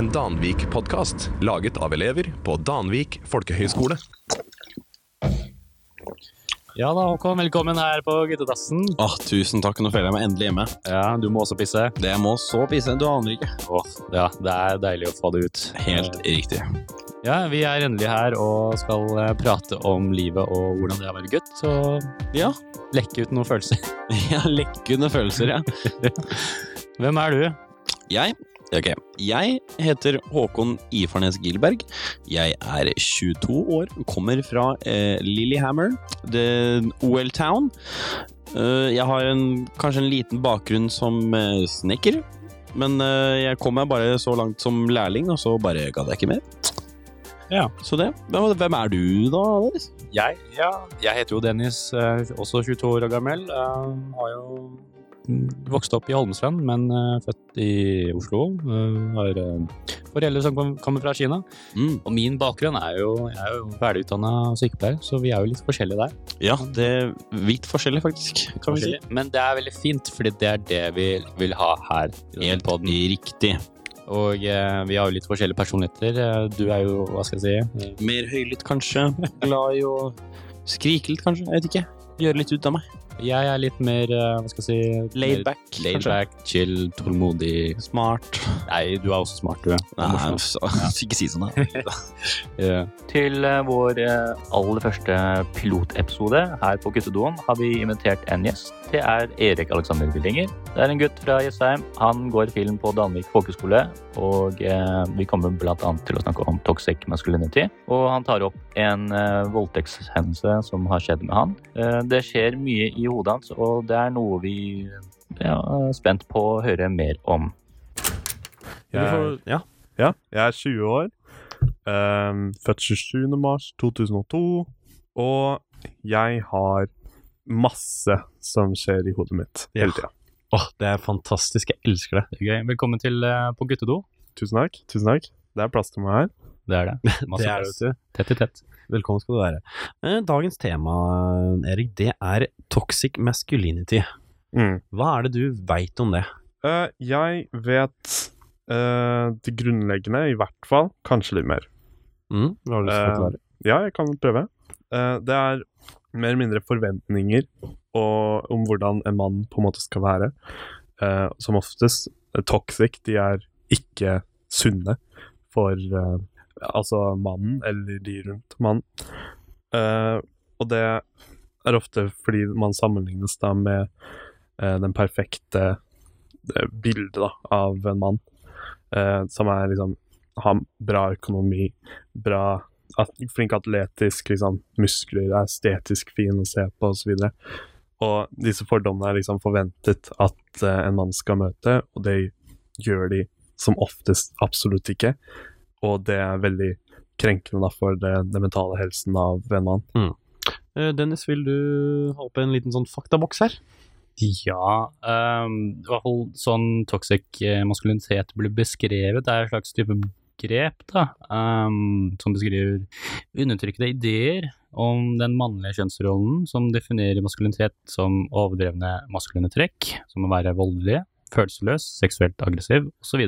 en Danvik-podkast laget av elever på Danvik folkehøgskole. Ja da, Håkon. Velkommen her på guttedassen. Åh, tusen takk, nå føler jeg meg endelig hjemme. Ja, du må også pisse. Det må så pisse, du aner ikke. Åh, ja, det er deilig å få det ut. Helt riktig. Ja, vi er endelig her og skal eh, prate om livet og hvordan det er å være gutt. Og Ja, lekke ut noen følelser. ja lekke ut noen følelser, ja. Hvem er du? Jeg? Ok, jeg heter Håkon Ifarnes Gilberg. Jeg er 22 år, kommer fra eh, Lillehammer, OL Town. Eh, jeg har en, kanskje en liten bakgrunn som eh, snekker, men eh, jeg kom meg bare så langt som lærling, og så bare gadd jeg ikke mer. Ja. Så det. Hvem, er du da, Dennis? Jeg? Ja, jeg heter jo Dennis, også 22 år gammel. Jeg har jo mm, vokst opp i Holmestrand, men eh, født i Oslo. Eh, har eh, foreldre som kommer fra Kina. Mm. Og min bakgrunn er jo Jeg er jo ferdigutdanna sykepleier, så vi er jo litt forskjellige der. Ja, det er vidt forskjellig, faktisk. Kan vi si. Men det er veldig fint, fordi det er det vi vil ha her. Helt podden. riktig. Og eh, vi har jo litt forskjellige personligheter. Du er jo, hva skal jeg si Mer høylytt, kanskje. Glad i å skrike litt, kanskje. Jeg vet ikke. Gjøre litt ut av meg. Jeg er litt mer, eh, hva skal jeg si Laid back, Laid back, chill, tålmodig. Smart. Nei, du er også smart, du. Er Nei, så, ikke si sånn, da. Ja. Til eh, vår eh, aller første pilotepisode her på Guttedoen har vi invitert en gjest. Det er Erik Alexander Willinger. Det er en gutt fra Jessheim. Han går film på Danvik folkeskole, og eh, vi kommer bl.a. til å snakke om toxic masculinity. Og han tar opp en eh, voldtektshendelse som har skjedd med han. Det skjer mye i hodet hans, og det er noe vi ja, er spent på å høre mer om. Jeg, ja. Ja, jeg er 20 år. Um, født 27. mars 2002. Og jeg har masse som skjer i hodet mitt Ja. hele tida. Åh, det er fantastisk. Jeg elsker det. Det er gøy. Velkommen til uh, på guttedo. Tusen takk. Tusen takk. Det er plass til meg her. Det er det. Masse det er det, vet du. Tett i tett. Velkommen skal du være. Eh, Dagens tema, Erik, det er toxic masculinity. Mm. Hva er det du veit om det? Uh, jeg vet uh, det grunnleggende, i hvert fall. Kanskje litt mer. Mm, hva har du lyst til å forklare? Uh, Ja, jeg kan prøve. Eh, det er mer eller mindre forventninger og, om hvordan en mann på en måte skal være. Eh, som oftest toxic. De er ikke sunne for altså mannen eller de rundt mannen. Eh, og det er ofte fordi man sammenlignes da med eh, den perfekte eh, bildet da, av en mann. Eh, som er liksom har bra økonomi, bra at, flink atletisk, liksom, muskler, er estetisk fin å se på, osv. Og, og disse fordommene er liksom forventet at eh, en mann skal møte, og det gjør de som oftest absolutt ikke. Og det er veldig krenkende da, for det, den mentale helsen av en mann. Mm. Dennis, vil du ha opp en liten sånn faktaboks her? Ja, ehm, i hvert fall sånn toxic eh, maskulinitet blir beskrevet, det er en slags type begrep, da, um, som beskriver undertrykkede ideer om den mannlige kjønnsrollen, som definerer maskulinitet som overdrevne maskuline trekk, som å være voldelige, følelsesløs, seksuelt aggressiv, osv.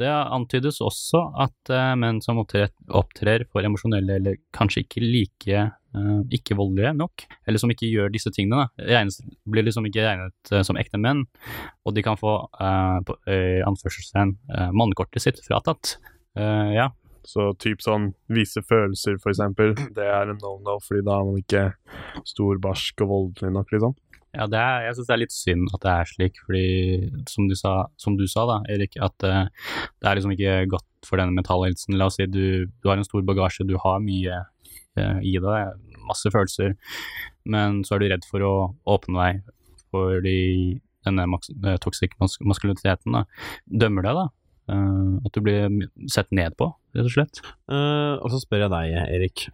Det antydes også at uh, menn som opptrer, for emosjonelle eller kanskje ikke like uh, ikke-voldelige nok, eller som ikke gjør disse tingene, da, regnes, blir liksom ikke regnet uh, som ekte menn, og de kan få uh, på, uh, anførselstegn mannekortet sitt fratatt. Ja, Så typ sånn vise følelser, for eksempel, det er en no-no, fordi da er man ikke stor, barsk og voldelig nok, liksom. ja er, jeg syns det er litt synd at det er slik, fordi som du sa, som du sa da, Erik, at uh, det er liksom ikke godt for denne mentalhelsen. La oss si du, du har en stor bagasje, du har mye uh, i deg, masse følelser, men så er du redd for å åpne deg fordi denne maks eh, toxic mas maskuliniteten da, dømmer deg, da. At du blir sett ned på, rett og slett. Uh, og så spør jeg deg, Erik.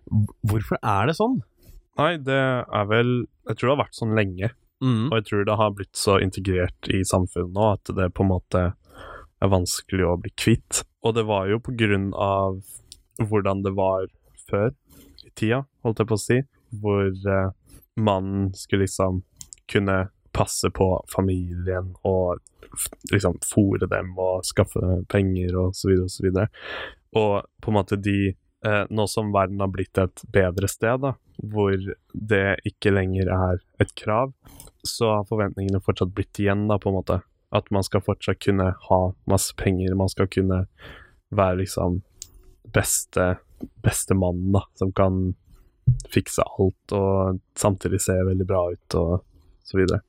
Hvorfor er det sånn? Nei, det er vel Jeg tror det har vært sånn lenge. Mm. Og jeg tror det har blitt så integrert i samfunnet nå at det på en måte er vanskelig å bli kvitt. Og det var jo på grunn av hvordan det var før i tida, holdt jeg på å si, hvor uh, mannen skulle liksom kunne passe på familien og liksom fòre dem og skaffe penger og så videre og så videre. Og på en måte de eh, Nå som verden har blitt et bedre sted, da, hvor det ikke lenger er et krav, så har forventningene fortsatt blitt igjen, da, på en måte. At man skal fortsatt kunne ha masse penger, man skal kunne være liksom beste, beste mannen, da, som kan fikse alt og samtidig se veldig bra ut og så videre.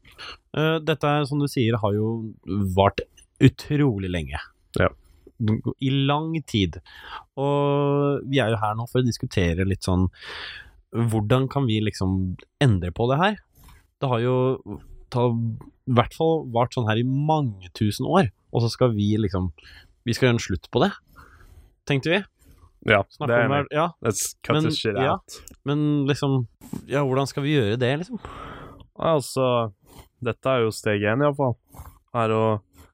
Eh, dette, som du sier, har jo vart utrolig lenge. Ja. I lang tid. Og vi er jo her nå for å diskutere litt sånn Hvordan kan vi liksom endre på det her? Det har jo ta, i hvert fall vart sånn her i mange tusen år, og så skal vi liksom Vi skal gjøre en slutt på det, tenkte vi. Ja, Snakker det er enig. Ja, Let's cut Men, the shit ja. out. men liksom Ja, hvordan skal vi gjøre det, liksom? Altså, dette er jo steg én, iallfall. Er å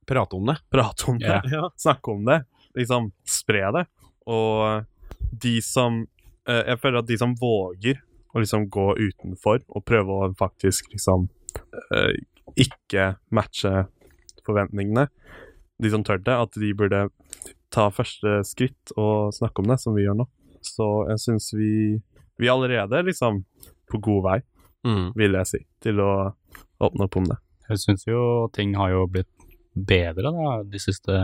Prate om det. prate om det, Ja. snakke om det, liksom spre det. Og de som eh, Jeg føler at de som våger å liksom gå utenfor og prøve å faktisk liksom eh, ikke matche forventningene, de som tør det, at de burde ta første skritt og snakke om det, som vi gjør nå. Så jeg syns vi Vi er allerede liksom på god vei, Mm. vil jeg si, til å åpne opp om det. Jeg syns jo ting har jo blitt bedre da, de siste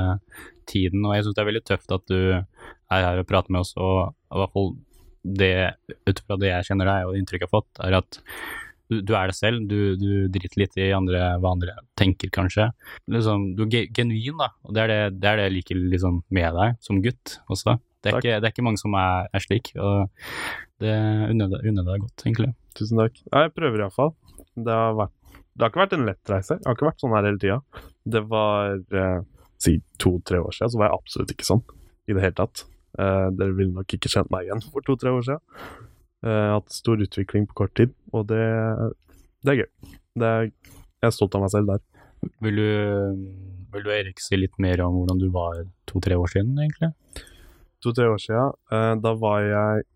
tiden, og jeg syns det er veldig tøft at du er her og prater med oss, og i hvert fall det, ut fra det jeg kjenner deg og inntrykk jeg har fått, er at du, du er det selv, du, du driter litt i andre, hva andre tenker, kanskje. Liksom, du er genuin, da, og det er det, det er det jeg liker liksom, med deg som gutt også. Det er, ikke, det er ikke mange som er, er slik, og det unner deg unner deg godt, egentlig. Tusen takk. Ja, jeg prøver iallfall. Det har vært Det har ikke vært en lett reise. Jeg har ikke vært sånn her hele tida. Det var eh, Si to-tre år siden, så var jeg absolutt ikke sånn i det hele tatt. Eh, dere ville nok ikke kjent meg igjen for to-tre år siden. Eh, Jeg har hatt stor utvikling på kort tid, og det, det er gøy. Det er, jeg er stolt av meg selv der. Vil du, vil du Erik si litt mer om hvordan du var to-tre år siden, egentlig? To-tre år siden, eh, da var jeg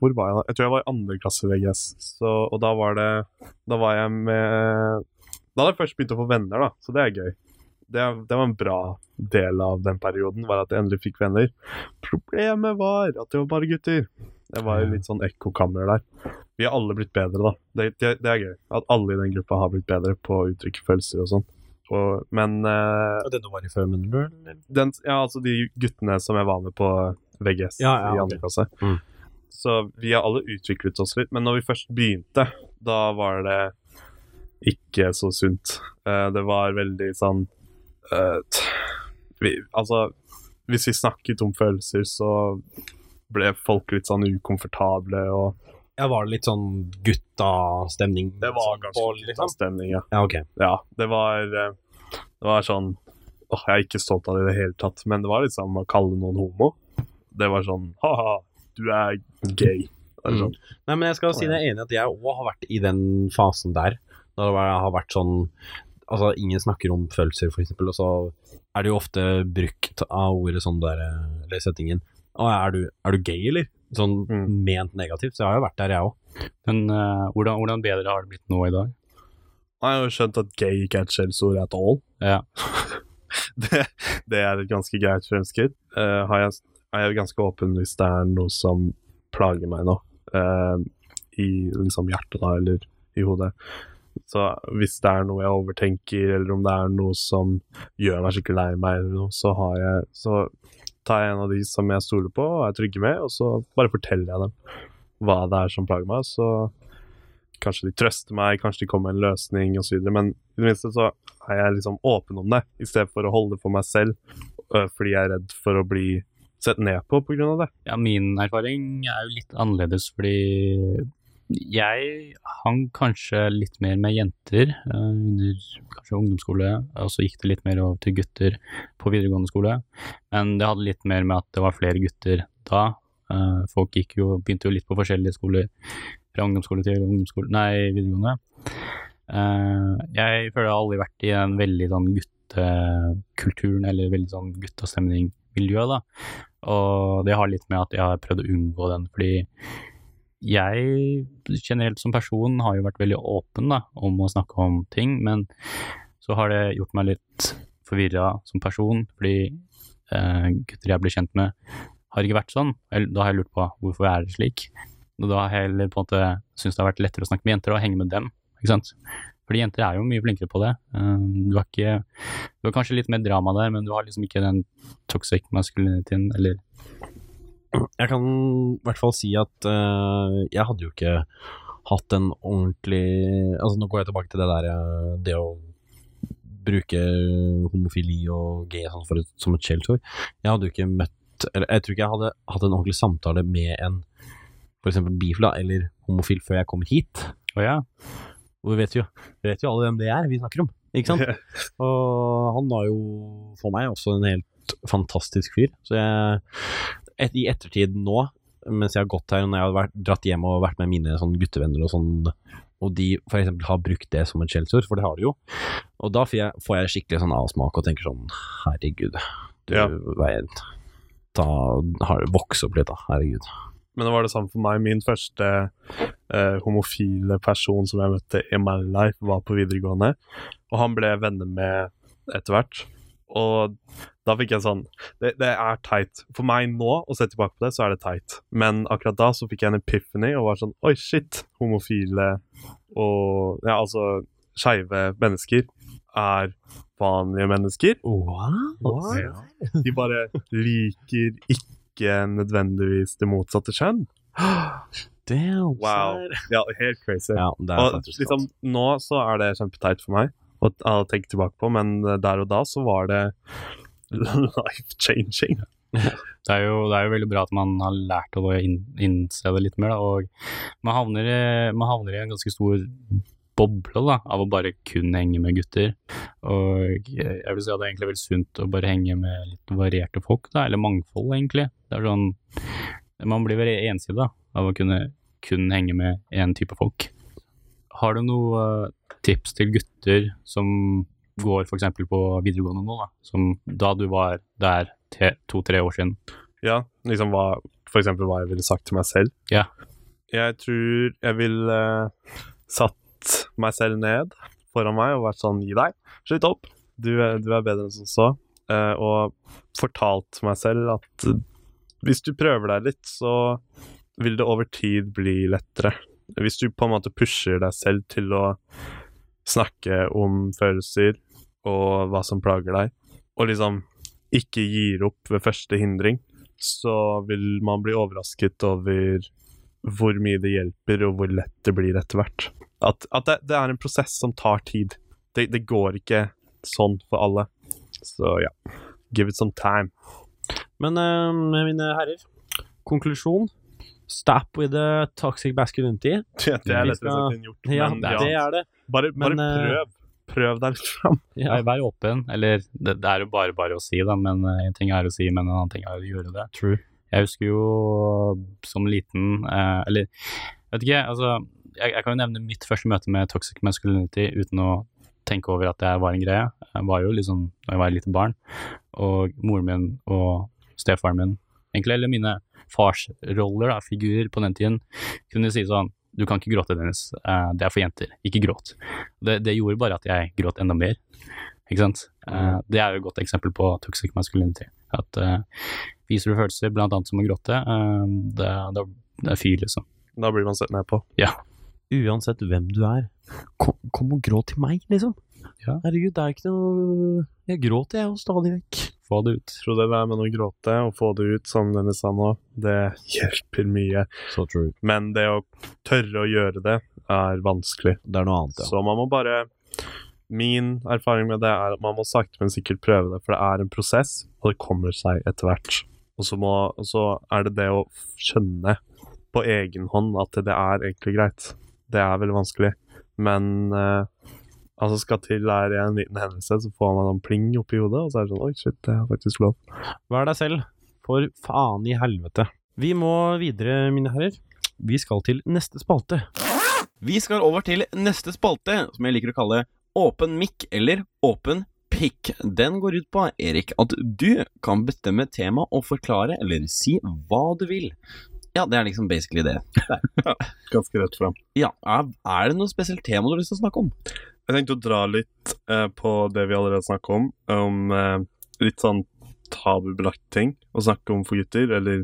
Hvor var jeg da? Jeg tror jeg var i andre klasse VGS, så, og da var det Da var jeg med Da hadde jeg først begynt å få venner, da, så det er gøy. Det, det var en bra del av den perioden, var at jeg endelig fikk venner. Problemet var at det var bare gutter. Det var jo litt sånn ekkokammer der. Vi har alle blitt bedre, da. Det, det, det er gøy. At alle i den gruppa har blitt bedre på å uttrykke følelser og sånn. Men eh, Og denne var i før, den, ja, altså de guttene som jeg var med på VGS Ja, ja, i andre andre klasse. Mm. Så vi har alle utviklet oss litt, men når vi først begynte, da var det ikke så sunt. Eh, det var veldig sånn eh, vi, Altså, hvis vi snakket om følelser, så ble folk litt sånn ukomfortable, og Ja, var det litt sånn guttastemning? sånn på, liksom? stemning, ja. Ja, okay. ja. Det var eh, Det var sånn Åh, jeg er ikke stolt av det i det hele tatt, men det var liksom å kalle noen homo. Det var sånn Ha-ha, du er gay. Det Mm. sånn, Nei, men jeg skal si det enig at jeg òg har vært i den fasen der. Da det har vært sånn Altså, ingen snakker om følelser, for eksempel, og så er det jo ofte brukt av ordet sånn der eh, Eller settingen Å, er du, er du gay, eller? Sånn Mm. ment negativt. Så jeg har jo vært der, jeg òg. Men uh, hvordan, hvordan bedre har det blitt nå i dag? Jeg har jo skjønt at gay ikke er et skjellsord at all. Ja. det, det er et ganske greit fremskritt. Uh, har jeg, er jeg ganske åpen hvis det er noe som plager meg nå, uh, i liksom hjertet da, eller i hodet. Så hvis det er noe jeg overtenker, eller om det er noe som gjør meg skikkelig lei meg, eller noe, så, jeg, så tar jeg en av de som jeg stoler på og er trygge med, og så bare forteller jeg dem hva det er som plager meg. Så kanskje de trøster meg, kanskje de kommer med en løsning osv. Men i det minste så er jeg liksom åpen om det, i stedet for å holde det for meg selv, fordi jeg er redd for å bli sett ned på av det. Ja, min erfaring er jo litt annerledes, fordi jeg hang kanskje litt mer med jenter eh, under kanskje ungdomsskole, og så gikk det litt mer over til gutter på videregående skole. Men det hadde litt mer med at det var flere gutter da. Eh, folk gikk jo, begynte jo litt på forskjellige skoler, fra ungdomsskole til ungdomsskole, nei, videregående. Eh, jeg føler jeg har aldri vært i en veldig sånn guttekulturen, eller veldig sånn guttastemning-miljø, da. Og det har litt med at jeg har prøvd å unngå den, fordi jeg generelt som person har jo vært veldig åpen da, om å snakke om ting, men så har det gjort meg litt forvirra som person, fordi eh, gutter jeg blir kjent med, har ikke vært sånn. Da har jeg lurt på hvorfor er det slik. Og da har jeg heller på en måte syntes det har vært lettere å snakke med jenter og henge med dem, ikke sant. Fordi jenter er jo mye flinkere på det. Eh, du har ikke Du har kanskje litt mer drama der, men du har liksom ikke den toxic masculinityen, eller Jeg kan i hvert fall si at uh, jeg hadde jo ikke hatt en ordentlig Altså, nå går jeg tilbake til det der eh, Det å bruke homofili og gay sånn for et, som et skjellsord. Jeg hadde jo ikke møtt Eller jeg tror ikke jeg hadde hatt en ordentlig samtale med en eksempel bifil eller homofil før jeg kom hit. Oh, ja. Og vi vet jo, vi vet jo alle hvem det er vi snakker om, ikke sant? Og han var jo for meg også en helt fantastisk fyr. Så jeg, et, i ettertid nå, mens jeg har gått her, når jeg har vært, dratt hjem og vært med mine sånn guttevenner og sånn, og de eksempel har brukt det som et skjellsord, for det har de jo, og da får jeg, får jeg skikkelig sånn avsmak og tenker sånn, herregud, du, Ja. veien, da har, vokse opp litt da, herregud. Men det var det samme for meg. Min første eh, homofile person som jeg møtte i my life, var på videregående. Og han ble venner med etter hvert. Og da fikk jeg sånn det, det er teit. For meg nå, å se tilbake på det, så er det teit. Men akkurat da så fikk jeg en epiphany og var sånn Oi, shit! Homofile og Ja, altså skeive mennesker er vanlige mennesker. Wow. De bare liker ikke nødvendigvis det motsatte kjønn. Damn, Wow. Ja, helt crazy. Ja, og liksom, nå så er det kjempeteit for meg å å tenke tilbake på, men eh, der og da så var det life changing. Det er, jo, det er jo veldig bra at man har lært å innse det litt mer, da, og man havner, i- man havner i en ganske stor boble da, av å bare kun henge med gutter. Og jeg vil si at det er egentlig veldig sunt å bare henge med litt varierte folk, da, eller mangfold, egentlig. Det er sånn Man blir veldig ensidig da, av å kunne kun henge med én type folk. Har du noe eh, tips til gutter som går f.eks. på videregående nå, da, som da du var der to-tre år siden? Ja, liksom hva, eksempel hva jeg ville sagt til meg selv. Ja. Jeg tror jeg ville satt meg selv ned foran meg og vært sånn Gi deg, slutt opp. Du, er- du er bedre enn som så. Uh, og fortalt meg selv at hvis du prøver deg litt, så vil det over tid bli lettere. Hvis du på en måte pusher deg selv til å snakke om følelser og hva som plager deg, og liksom ikke gir opp ved første hindring, så vil man bli overrasket over hvor mye det hjelper, og hvor lett det blir etter hvert. At, at det, det er en prosess som tar tid. Det, det går ikke sånn for alle. Så ja, give it some time. Men uh, mine herrer, konklusjon. Stop with the toxic masculinity. Det, det er lettere sagt enn gjort. Ja, men det ja, er det. bare, bare men, eh, prøv. Prøv deg litt fram. Ja. Vær, åpen, eller det, det er jo bare bare å si, da, men eh, en ting er å si, men en annen ting er å gjøre det. True. Jeg husker jo som liten, eh, eller vet ikke, altså jeg, jeg kan jo nevne mitt første møte med toxic masculinity uten å tenke over at det var en greie. Jeg var jo liksom, da jeg var et lite barn, og moren min og stefaren min, egentlig, eller mine farsroller, da, figurer på den tiden, kunne si sånn, du kan ikke gråte, Dennis, eh, det er for jenter, ikke gråt. Det, det gjorde bare at jeg gråt enda mer, ikke sant? Eh, det er jo et godt eksempel på toxic masculinity. At uh, viser du følelser, blant annet som å gråte, uh, det, det, det er fyr, liksom. Da blir man sett ned på. Ja. Uansett hvem du er, kom, kom og gråt til meg, liksom. Ja. Herregud, det er ikke noe Jeg gråter, jeg, jo stadig vekk. Få det ut. Tro det der med å gråte og få det ut, som denne sa nå, det hjelper mye. So. Men det å tørre å gjøre det er vanskelig. Det er noe annet, ja. Så man må bare Min erfaring med det er at man må sakte, men sikkert prøve det, for det er en prosess, og det kommer seg etter hvert. Og så, må, og så er det det å skjønne på egen hånd at det er egentlig greit. Det er veldig vanskelig, men eh, altså skal til er en liten hendelse, så får man en pling oppi hodet, og så er det sånn Oi, shit, det er faktisk lov. Vær deg selv, for faen i helvete. Vi må videre, mine herrer. Vi skal til neste spalte. Vi skal over til neste spalte, som jeg liker å kalle Åpen mikk eller Åpen pikk. Den går ut på, Erik, at du kan bestemme tema og forklare eller si hva du vil. Ja, det er liksom basically det. Ganske rett fram. Ja, er, er det noe spesielt tema du har lyst til å snakke om? Jeg tenkte å dra litt eh, på det vi allerede snakket om, om eh, litt sånn tabubelagt ting å snakke om for gutter, eller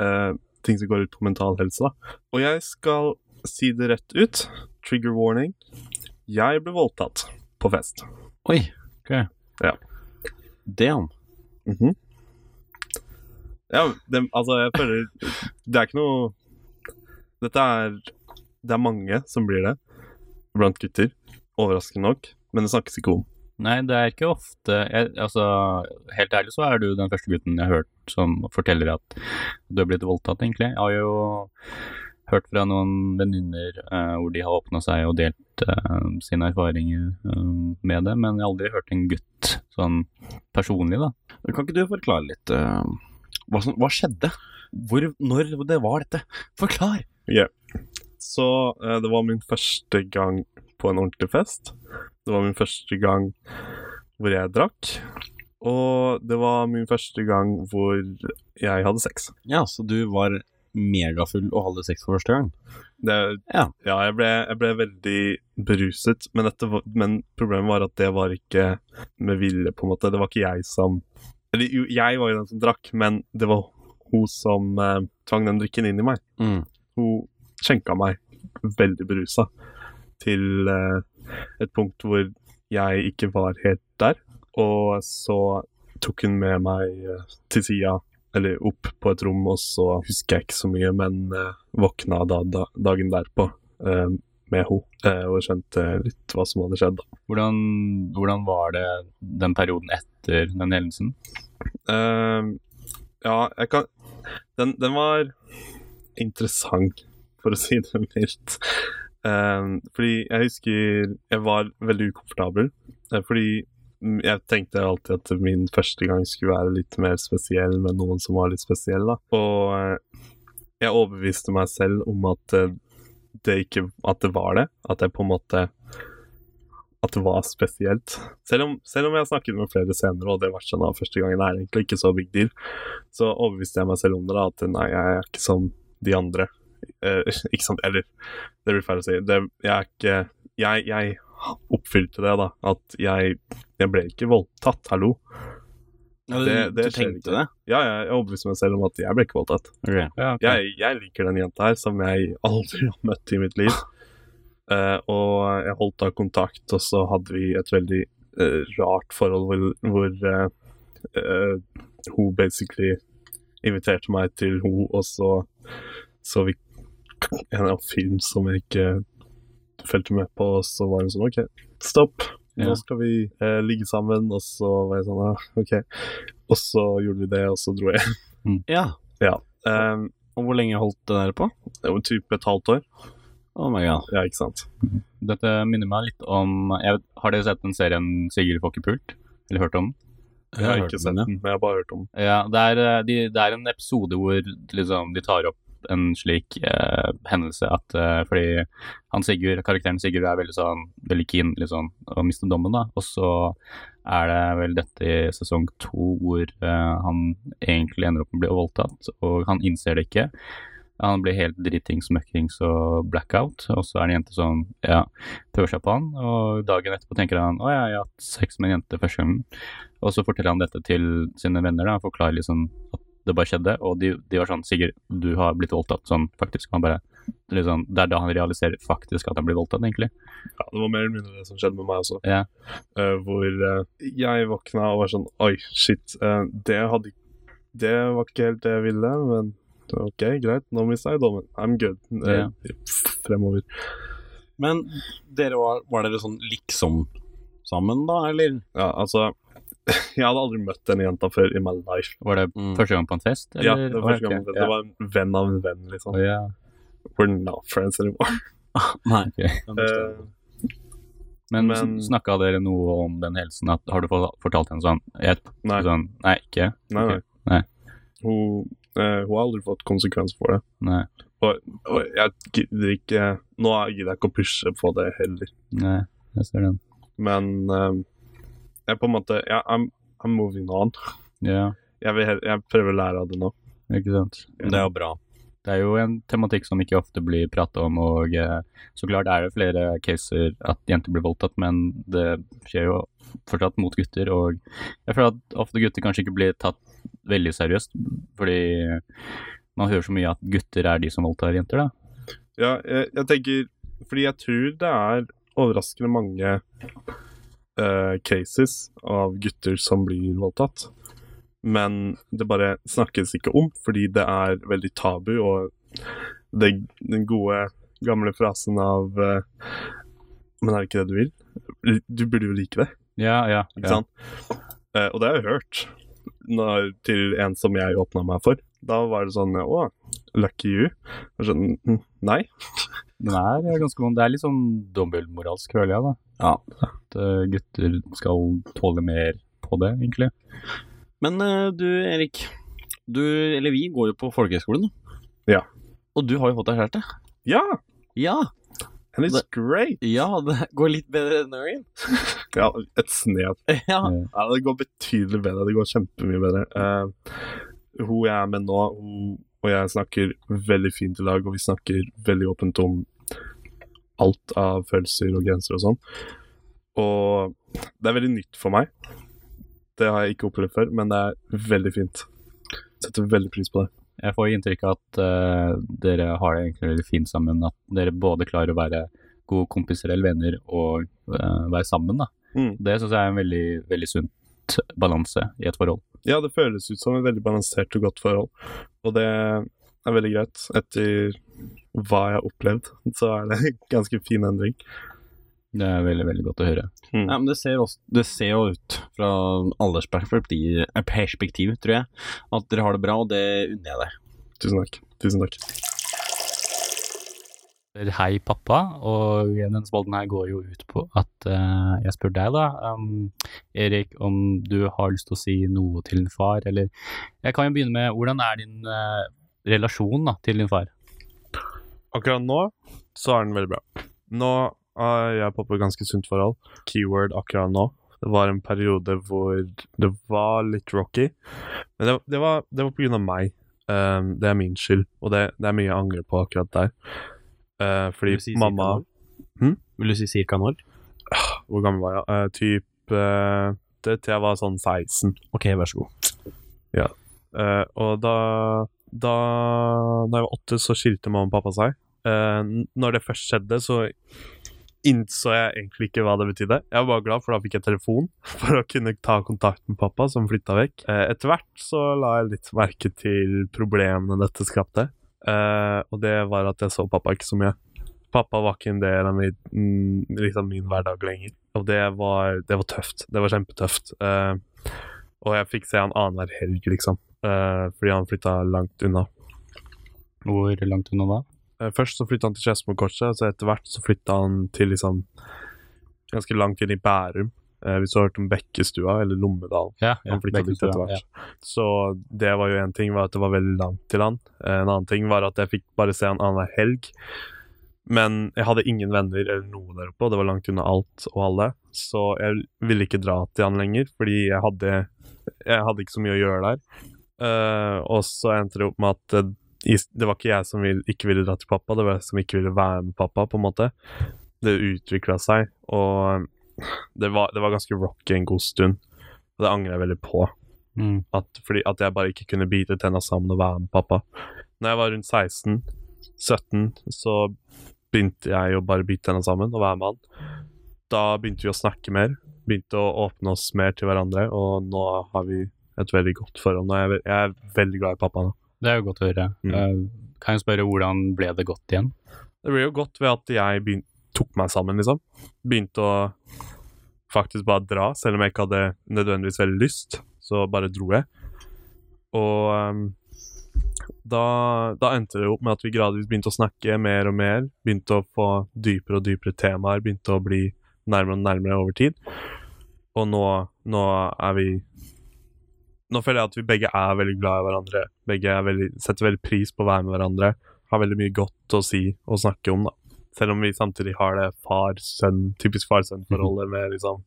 eh, ting som går ut på mental helse, da. Og jeg skal si det rett ut. Trigger warning. Jeg ble voldtatt på fest. Oi. Ok. Ja. Damn. Mhm. Ja, det, altså, jeg føler Det er ikke noe Dette er Det er mange som blir det blant gutter, overraskende nok, men det snakkes ikke om. Nei, det er ikke ofte jeg, Altså, helt ærlig så er du den første gutten jeg har hørt som forteller at du har blitt voldtatt, egentlig. Jeg har jo hørt fra noen venninner uh, hvor de har åpna seg og delt uh, sine erfaringer uh, med det, men jeg har aldri hørt en gutt sånn personlig, da. Kan ikke du forklare litt hva, som, hva skjedde? Hvor, når det var dette? Forklar! Så eh, det var min første gang på en ordentlig fest. Det var min første gang hvor jeg drakk. Og det var min første gang hvor jeg hadde sex. Ja, så du var megafull og hadde sex for første gang? Det, Ja. jeg, ble, jeg ble veldig beruset, men, var, men problemet var at det var ikke med vilje, på en måte. Det var ikke jeg som Eller jo, jeg var jo den som drakk, men det var hun som eh, tvang den drikken inn i meg. Mm. Hun skjenka meg veldig berusa til eh, et punkt hvor jeg ikke var helt der. Og så tok hun med meg eh, til sida, eller opp på et rom, og så husker jeg ikke så mye, men eh, våkna da, da dagen derpå med henne, og skjønte litt hva som hadde skjedd. Hvordan, hvordan var det den perioden etter den hendelsen? Uh, ja, jeg kan den, den var interessant, for å si det mildt. Eh, fordi jeg husker jeg var veldig ukomfortabel. eh, fordi jeg tenkte alltid at min første gang skulle være litt mer spesiell med noen som var litt spesiell. da. Og eh, jeg overbeviste meg selv om at eh, det ikke At det var det. At jeg på en måte at det var spesielt. Selv om, selv om jeg har snakket med flere senere, og det var sånn første gangen, er egentlig ikke så big deal, så overbeviste jeg meg selv om det, da, at nei, jeg er ikke som de andre. Eh, ikke sant, eller det blir feil å si. Det, jeg er ikke jeg, jeg oppfylte det, da. At jeg, jeg ble ikke voldtatt, hallo. Ja, Det- det du tenkte det? Ja, jeg, jeg overbeviste meg selv om at jeg ble ikke voldtatt. Okay. Ja, okay. Jeg, jeg liker den jenta her, som jeg aldri har møtt i mitt liv. uh, og jeg holdt da kontakt, og så hadde vi et veldig uh, rart forhold hvor, hvor uh, hun basically inviterte meg til hun, og så så vi en av film som jeg ikke fulgte med på, og så var hun sånn OK, stopp. Nå skal vi eh, ligge sammen, og så var jeg sånn ah, OK. Og så gjorde vi det, og så dro jeg. Ja. Um, Og hvor lenge holdt det der på? det var typ et halvt år. Oh my god. Ja, ikke sant. Dette minner meg litt om jeg vet, Har dere sett den serien Sigurd får ikke pult? Eller hørt om den? Jeg har hørt ikke sett den, den, men jeg har bare hørt om den. Ja, det er, eh, de, det er en episode hvor liksom, de tar opp en slik eh, hendelse at eh, Fordi han Sigurd, karakteren Sigurd er veldig sånn veldig keen liksom, å miste dommen, da. Og så er det vel dette i sesong to hvor eh, han egentlig ender opp med å bli voldtatt, og han innser det ikke. Han blir helt dritings, møkkings og blackout, og så er det en jente som ja, prøver seg på han, og dagen etterpå tenker han å jeg har hatt sex med en jente første gangen. Og så forteller han dette til sine venner, da, forklarer liksom at det bare skjedde, og de, de var sånn Sigurd, du har blitt voldtatt, sånn faktisk. Han bare liksom, Det er da han realiserer faktisk at han blir voldtatt, egentlig. Ja, det var mer eller mindre det som skjedde med meg også. Ja. Uh, hvor uh, jeg våkna og var sånn Oi, shit. Uh, det hadde Det var ikke helt det jeg ville, men OK, greit. Nå mista jeg dommen. I'm good. Ja. Fremover. Men dere var, var dere sånn liksom sammen, da, eller? Ja, altså Jeg hadde aldri møtt denne jenta før i my life. Var det Mm. første gang på en fest? Ja, det var, første gang på en fest. det var en venn av en venn, liksom. Oh, yeah. We're not friends anymore. Nei. okay. uh, Men, Men- snakka dere noe om den helsen? At, har du fortalt henne sånn, jeg, nei, sånn Nei, ikke? nei, okay. nei. Hun, uh, hun har aldri fått konsekvenser for det. Nei. Og, og jeg gidder ikke Nå gidder jeg ikke å pushe på det heller. Nei, jeg ser den. Men eh, jeg på en måte ja, I'm, I'm moving on. Yeah. Jeg, vil, jeg prøver å lære av det nå. ikke sant. Det er jo bra. Det er jo en tematikk som ikke ofte blir pratet om, og eh, så klart er det flere caser at jenter blir voldtatt, men det skjer jo fortsatt mot gutter, og jeg føler at ofte gutter kanskje ikke blir tatt veldig seriøst, fordi man hører så mye at gutter er de som voldtar jenter, da. Ja, jeg, jeg tenker Fordi jeg tror det er overraskende mange eh, cases av gutter som blir voldtatt. Men det bare snakkes ikke om, fordi det er veldig tabu, og det, den gode, gamle frasen av uh, Men er det ikke det du vil? Du burde jo like det, Ja, ja. ikke sant? Uh, og det har jeg hørt når, til en som jeg åpna meg for. Da var det sånn Å, lucky you. Og sånn, nei nei. Den er ganske vond. Det er litt sånn dobbeltmoralsk, føler jeg, da. Ja. At eh, gutter skal tåle mer på det, egentlig. Men eh, du, Erik. Du, eller vi, går jo på folkehøyskolen. Ja. Og du har jo fått deg kjæreste. Ja! Ja. And it's Det- great! Ja, det går litt bedre enn Øyen. Ja, et snev. Ja. Ja, det går betydelig bedre. Det går kjempemye bedre. Uh, hun jeg er med nå, hun og jeg snakker veldig fint i dag, og vi snakker veldig åpent om alt av følelser og grenser og sånn. Og det er veldig nytt for meg. Det har jeg ikke opplevd før, men det er veldig fint. Setter veldig pris på det. Jeg får inntrykk av at uh, dere har det egentlig veldig fint sammen. At dere både klarer å være gode kompiser eller venner og uh, være sammen. da. Mm. Det syns jeg er en veldig, veldig sunt balanse i et forhold. Ja, det føles ut som et veldig balansert og godt forhold, og det er veldig greit. Etter hva jeg har opplevd, så er det en ganske fin endring. Det er veldig, veldig godt å høre. Mm. Ja, men det ser, også, det ser jo ut fra aldersperspektiv, eh, perspektiv, tror jeg, at dere har det bra, og det unner jeg deg. Tusen takk. Tusen takk. Hei, pappa. Og denne spalten her går jo ut på at uh, jeg spør deg, da, um, Erik, om du har lyst til å si noe til din far, eller Jeg kan jo begynne med hvordan er din eh, relasjon da, til din far? Akkurat nå så er den veldig bra. Nå er jeg på et ganske sunt forhold. Keyword akkurat nå. Det var en periode hvor det var litt rocky. Men det, det, var, det var på grunn av meg. Um, det er min skyld, og det, det er mye jeg angrer på akkurat der. Uh, fordi Vil si mamma? Hm? Vil du si cirka når? Hvor gammel var jeg? Uh, typ uh, det, Til jeg var sånn 16. Ok, vær så god. Eh, og da, da da jeg var åtte, så skilte mamma og pappa seg. Uh, når det først skjedde, så innså jeg egentlig ikke hva det betydde. Jeg var bare glad, for da fikk jeg telefon for å kunne ta kontakt med pappa, som flytta vekk. Eh, etter hvert så la jeg litt merke til problemene dette skapte, Eh, og det var at jeg så pappa ikke så mye. Pappa var ikke en del av min, mm, liksom min hverdag lenger, og det var, det var tøft. Det var kjempetøft. Og jeg fikk se han annenhver helg, liksom. Uh, fordi han flytta langt unna. Hvor langt unna da? Uh, først så flytta han til Skedsmokorset, og så etter hvert så flytta han til liksom ganske langt inn i Bærum. Uh, hvis du har hørt om Bekkestua, eller Lommedalen. Ja, ja, Han flytta dit etter hvert. Så det var jo en ting, var at det var veldig langt til han. En annen ting var at jeg fikk bare se han annenhver helg. Men jeg hadde ingen venner eller noe der oppe, og det var langt unna alt og alle. Så jeg ville ikke dra til han lenger, fordi jeg hadde, jeg hadde ikke så mye å gjøre der. Uh, og så endte det opp med at det, det var ikke jeg som vil, ikke ville dra til pappa, det var jeg som ikke ville være med pappa, på en måte. Det utvikla seg, og det var, det var ganske rocky en god stund. Og det angrer jeg veldig på. Mm. At, fordi at jeg bare ikke kunne bite tenna sammen og være med pappa. Når jeg var rundt 16-17, så begynte jeg å bare bite tenna sammen og være med han. Da begynte vi å snakke mer, begynte å åpne oss mer til hverandre, og nå har vi et veldig godt forhold. Jeg er jeg, er veldig glad i pappa nå. Det er jo godt å høre. Mm. Eh, kan jeg spørre hvordan ble det godt igjen? Det ble jo godt ved at jeg begyn- tok meg sammen, liksom. Begynte å faktisk bare dra, selv om jeg ikke hadde nødvendigvis veldig lyst. Så bare dro jeg. Og um, da, da endte det opp med at vi gradvis begynte å snakke mer og mer. Begynte å få dypere og dypere temaer. Begynte å bli nærmere og nærmere over tid. Og nå, nå er vi Nå føler jeg at vi begge er veldig glad i hverandre. Begge veldig, setter veldig pris på å være med hverandre. Har veldig mye godt å si og snakke om, da. Selv om vi samtidig har det far-sønn, typisk far-sønn-forholdet med liksom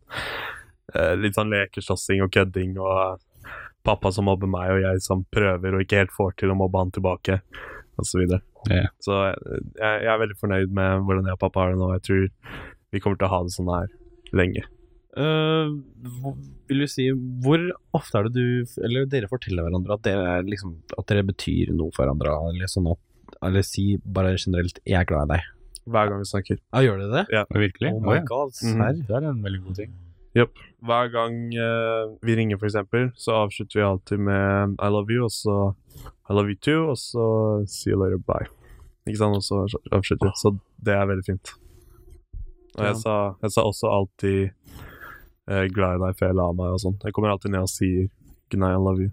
eh, litt sånn lekeslåssing og kødding og pappa som mobber meg, og jeg som prøver og ikke helt får til å mobbe han tilbake. og så videre. Så jeg, jeg er veldig fornøyd med hvordan jeg og pappa har det nå. Jeg tror vi kommer til å ha det sånn her lenge. Uh, hvor- vil du si Hvor ofte er det du Eller dere forteller hverandre at dere, er liksom, at dere betyr noe for hverandre? Eller sånn at Eller si bare generelt 'jeg er glad i deg'. Hver gang vi snakker. Ja, gjør dere det? Virkelig? Oh my ja. god, serr? Det er en veldig god ting. Hver gang uh, vi ringer, for eksempel, så avslutter vi alltid med I love you, og så I love you too, og så see you later, bye. Ikke sant? Og så avslutter vi. Så det er veldig fint. Og jeg Ja. sa, jeg sa også alltid eh, glad i deg før jeg la meg og sånn. Jeg kommer alltid ned og sier good night, I love you.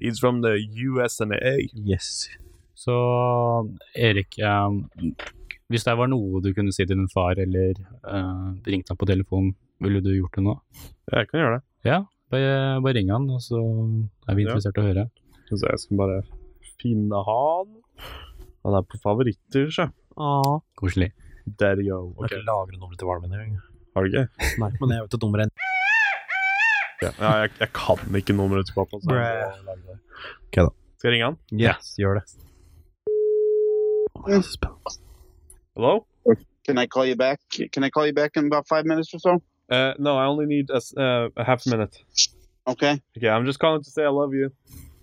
He's from the USNA. Yes. Så Erik, um, hvis det var noe du kunne si til din far, eller uh, ringte han på telefon, ville du gjort det nå? Jeg kan gjøre det. Ja, bare, bare ring han, og så er vi interessert i å høre. Så jeg skal bare finne han. Han er på favoritter, sjø. Åh. you Daddy O. Jeg har ikke lagret nummeret til faren engang. Har du ikke? Nei, men jeg vet at nummeret er Ja, ja jeg, jeg kan ikke nummeret til pappa. Så jeg må det. Ok da. Skal jeg ringe han? Yes, gjør det. Mm. Hello? Can I call you back? Can I call you back in about five minutes or so? Uh, no, I only need a, uh, a half minute. Okay. Okay, I'm just calling to say I love you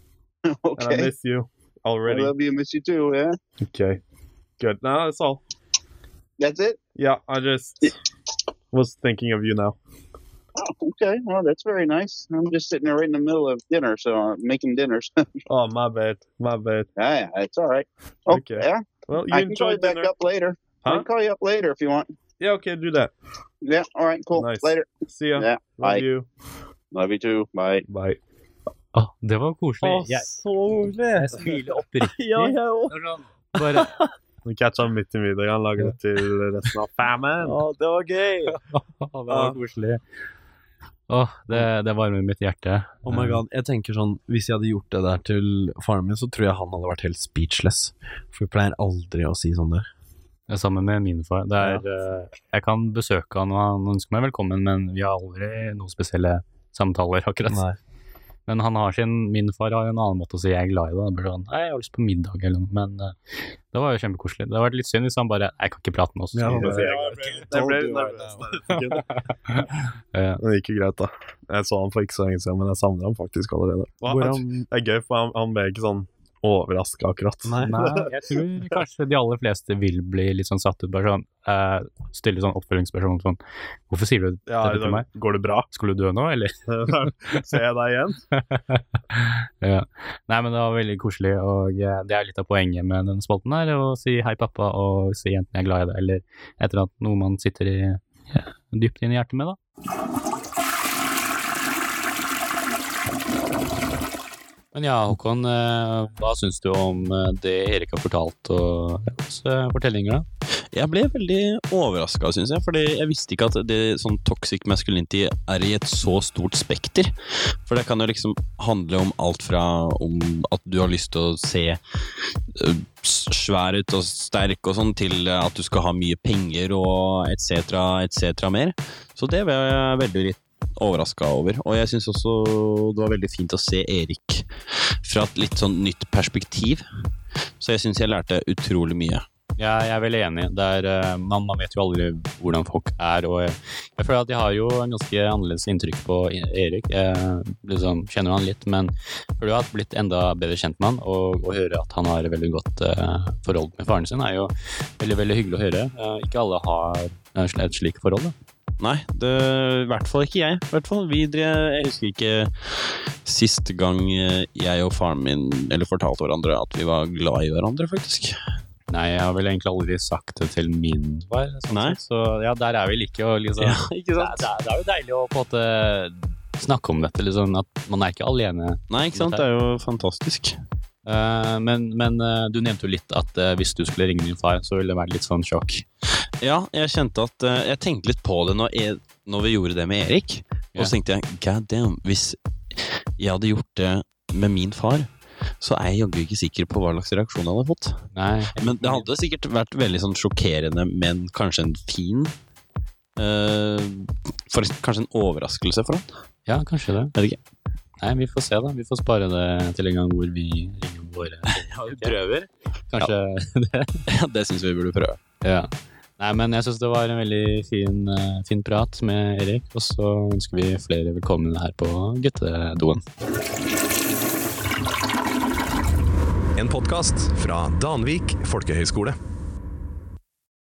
and I okay. miss you I already. love you, miss you too. Yeah. Okay, good. No, that's all. That's it. Yeah, I just was thinking of you now. Oh, okay. Well, that's very nice. I'm just sitting there right in the middle of dinner, so I'm making dinners. Oh, my bad, my bad. Ah, yeah, it's all right. Oh, Okay. yeah. Well, you I can call enjoy you back up later. I Huh? can call you up later if you want. Yeah, okay, do that. Yeah. All right. Cool. Nice. Later. See ya. Yeah, Love bye. you. Love you too. Bye. Bye. Å, det var koselig. jeg, så koselig! jeg smiler oppriktig. Ja, jeg òg. Det var sånn, Bare Nå catcha ham midt i middag. Han lager det til resten av famen. det var gøy! Å, det var koselig. Åh, det, det varmer mitt hjerte. Oh my god, jeg tenker sånn Hvis jeg hadde gjort det der til faren min, så tror jeg han hadde vært helt speechless. For vi pleier aldri å si sånn der. Det er Sammen med min far. Det er, ja. jeg kan besøke han, og han ønsker meg velkommen, men vi har aldri noen spesielle samtaler, akkurat. Nei. Men han har sin, min far har en annen måte å si jeg er glad i det. Det blir sånn, jeg har lyst på middag eller noe, men uh, det var jo kjempekoselig. Det hadde vært litt synd hvis han bare, jeg kan ikke prate med oss. Ja, Så- det- Jeg ble nervøs. Men det gikk jo greit, da. Jeg så han for ikke så lenge siden, men jeg savner ham faktisk allerede. Han, Hvordan det er gøy, for han, han ble ikke sånn overraska akkurat. Nei. Nei, jeg tror kanskje de aller fleste vil bli litt sånn satt ut, bare sånn, uh, stille sånn oppfølgingsspørsmål sånn, hvorfor sier du Ja, dette til meg? Går det bra? Skulle du dø nå, eller? Ser jeg deg igjen? ja. Nei, men det var veldig koselig, og eh, det er litt av poenget med denne spalten her, å si hei pappa, og si enten jeg er glad i deg, eller et eller annet noe man sitter i, ja, dypt inn i hjertet med, da. Men ja, Håkon, eh, hva syns du om eh, det Erik har fortalt, og hans eh, fortellinger da? Jeg ble veldig overraska, syns jeg. Fordi jeg visste ikke at det sånn toxic masculinity er i et så stort spekter. For det kan jo liksom handle om alt fra om at du har lyst til å se svær ut og sterk og sånn, til at du skal ha mye penger og etc., etc. mer. Så det var jeg veldig litt overraska over. Og jeg syns også det var veldig fint å se Erik fra et litt sånn nytt perspektiv. Så jeg syns jeg lærte utrolig mye. Ja, jeg er veldig enig. Er, eh, man, man vet jo aldri hvordan folk er, og jeg, jeg føler at jeg har jo en ganske annerledes inntrykk på E- Erik. Jeg liksom kjenner han litt, men jeg føler jeg har blitt enda bedre kjent med han, og å høre at han har veldig godt uh, forhold med faren sin, er jo veldig, veldig hyggelig å høre. Uh, ikke alle har et slikt forhold, da. Nei, det, i hvert fall ikke jeg. Hvert fall vi drev, Jeg husker ikke sist gang eh, jeg og faren min eller fortalte hverandre at vi var glad i hverandre, faktisk. Nei, jeg har vel egentlig aldri sagt det til min far, sånn Nei. så ja, der er vi like, og liksom ikke det, er, det, er, det er jo deilig å på en måte snakke om dette, liksom, at man er ikke alene Nei, ikke sant. Det er jo fantastisk. Eh, men men eh, du nevnte jo litt at eh, hvis du skulle ringe min far, så ville det vært litt sånn sjokk. Ja, jeg kjente at Jeg tenkte litt på det når, jeg, når vi gjorde det med Erik. Og så tenkte jeg god damn, hvis jeg hadde gjort det med min far, så er jeg jaggu ikke sikker på hva slags reaksjon jeg hadde fått. Nei, Men det hadde sikkert vært veldig sånn sjokkerende, men kanskje en fin uh, for, Kanskje en overraskelse for han. ja, kanskje det. Nei, vi får se, da. Vi får spare det til en gang hvor vi ringer våre prøver. Kanskje det. Ja, det syns vi burde prøve. Ja. Nei, men jeg syns det var en veldig fin, eh, fin prat med Erik, og så ønsker vi flere velkommen her på guttedoen. En podkast fra Danvik folkehøgskole.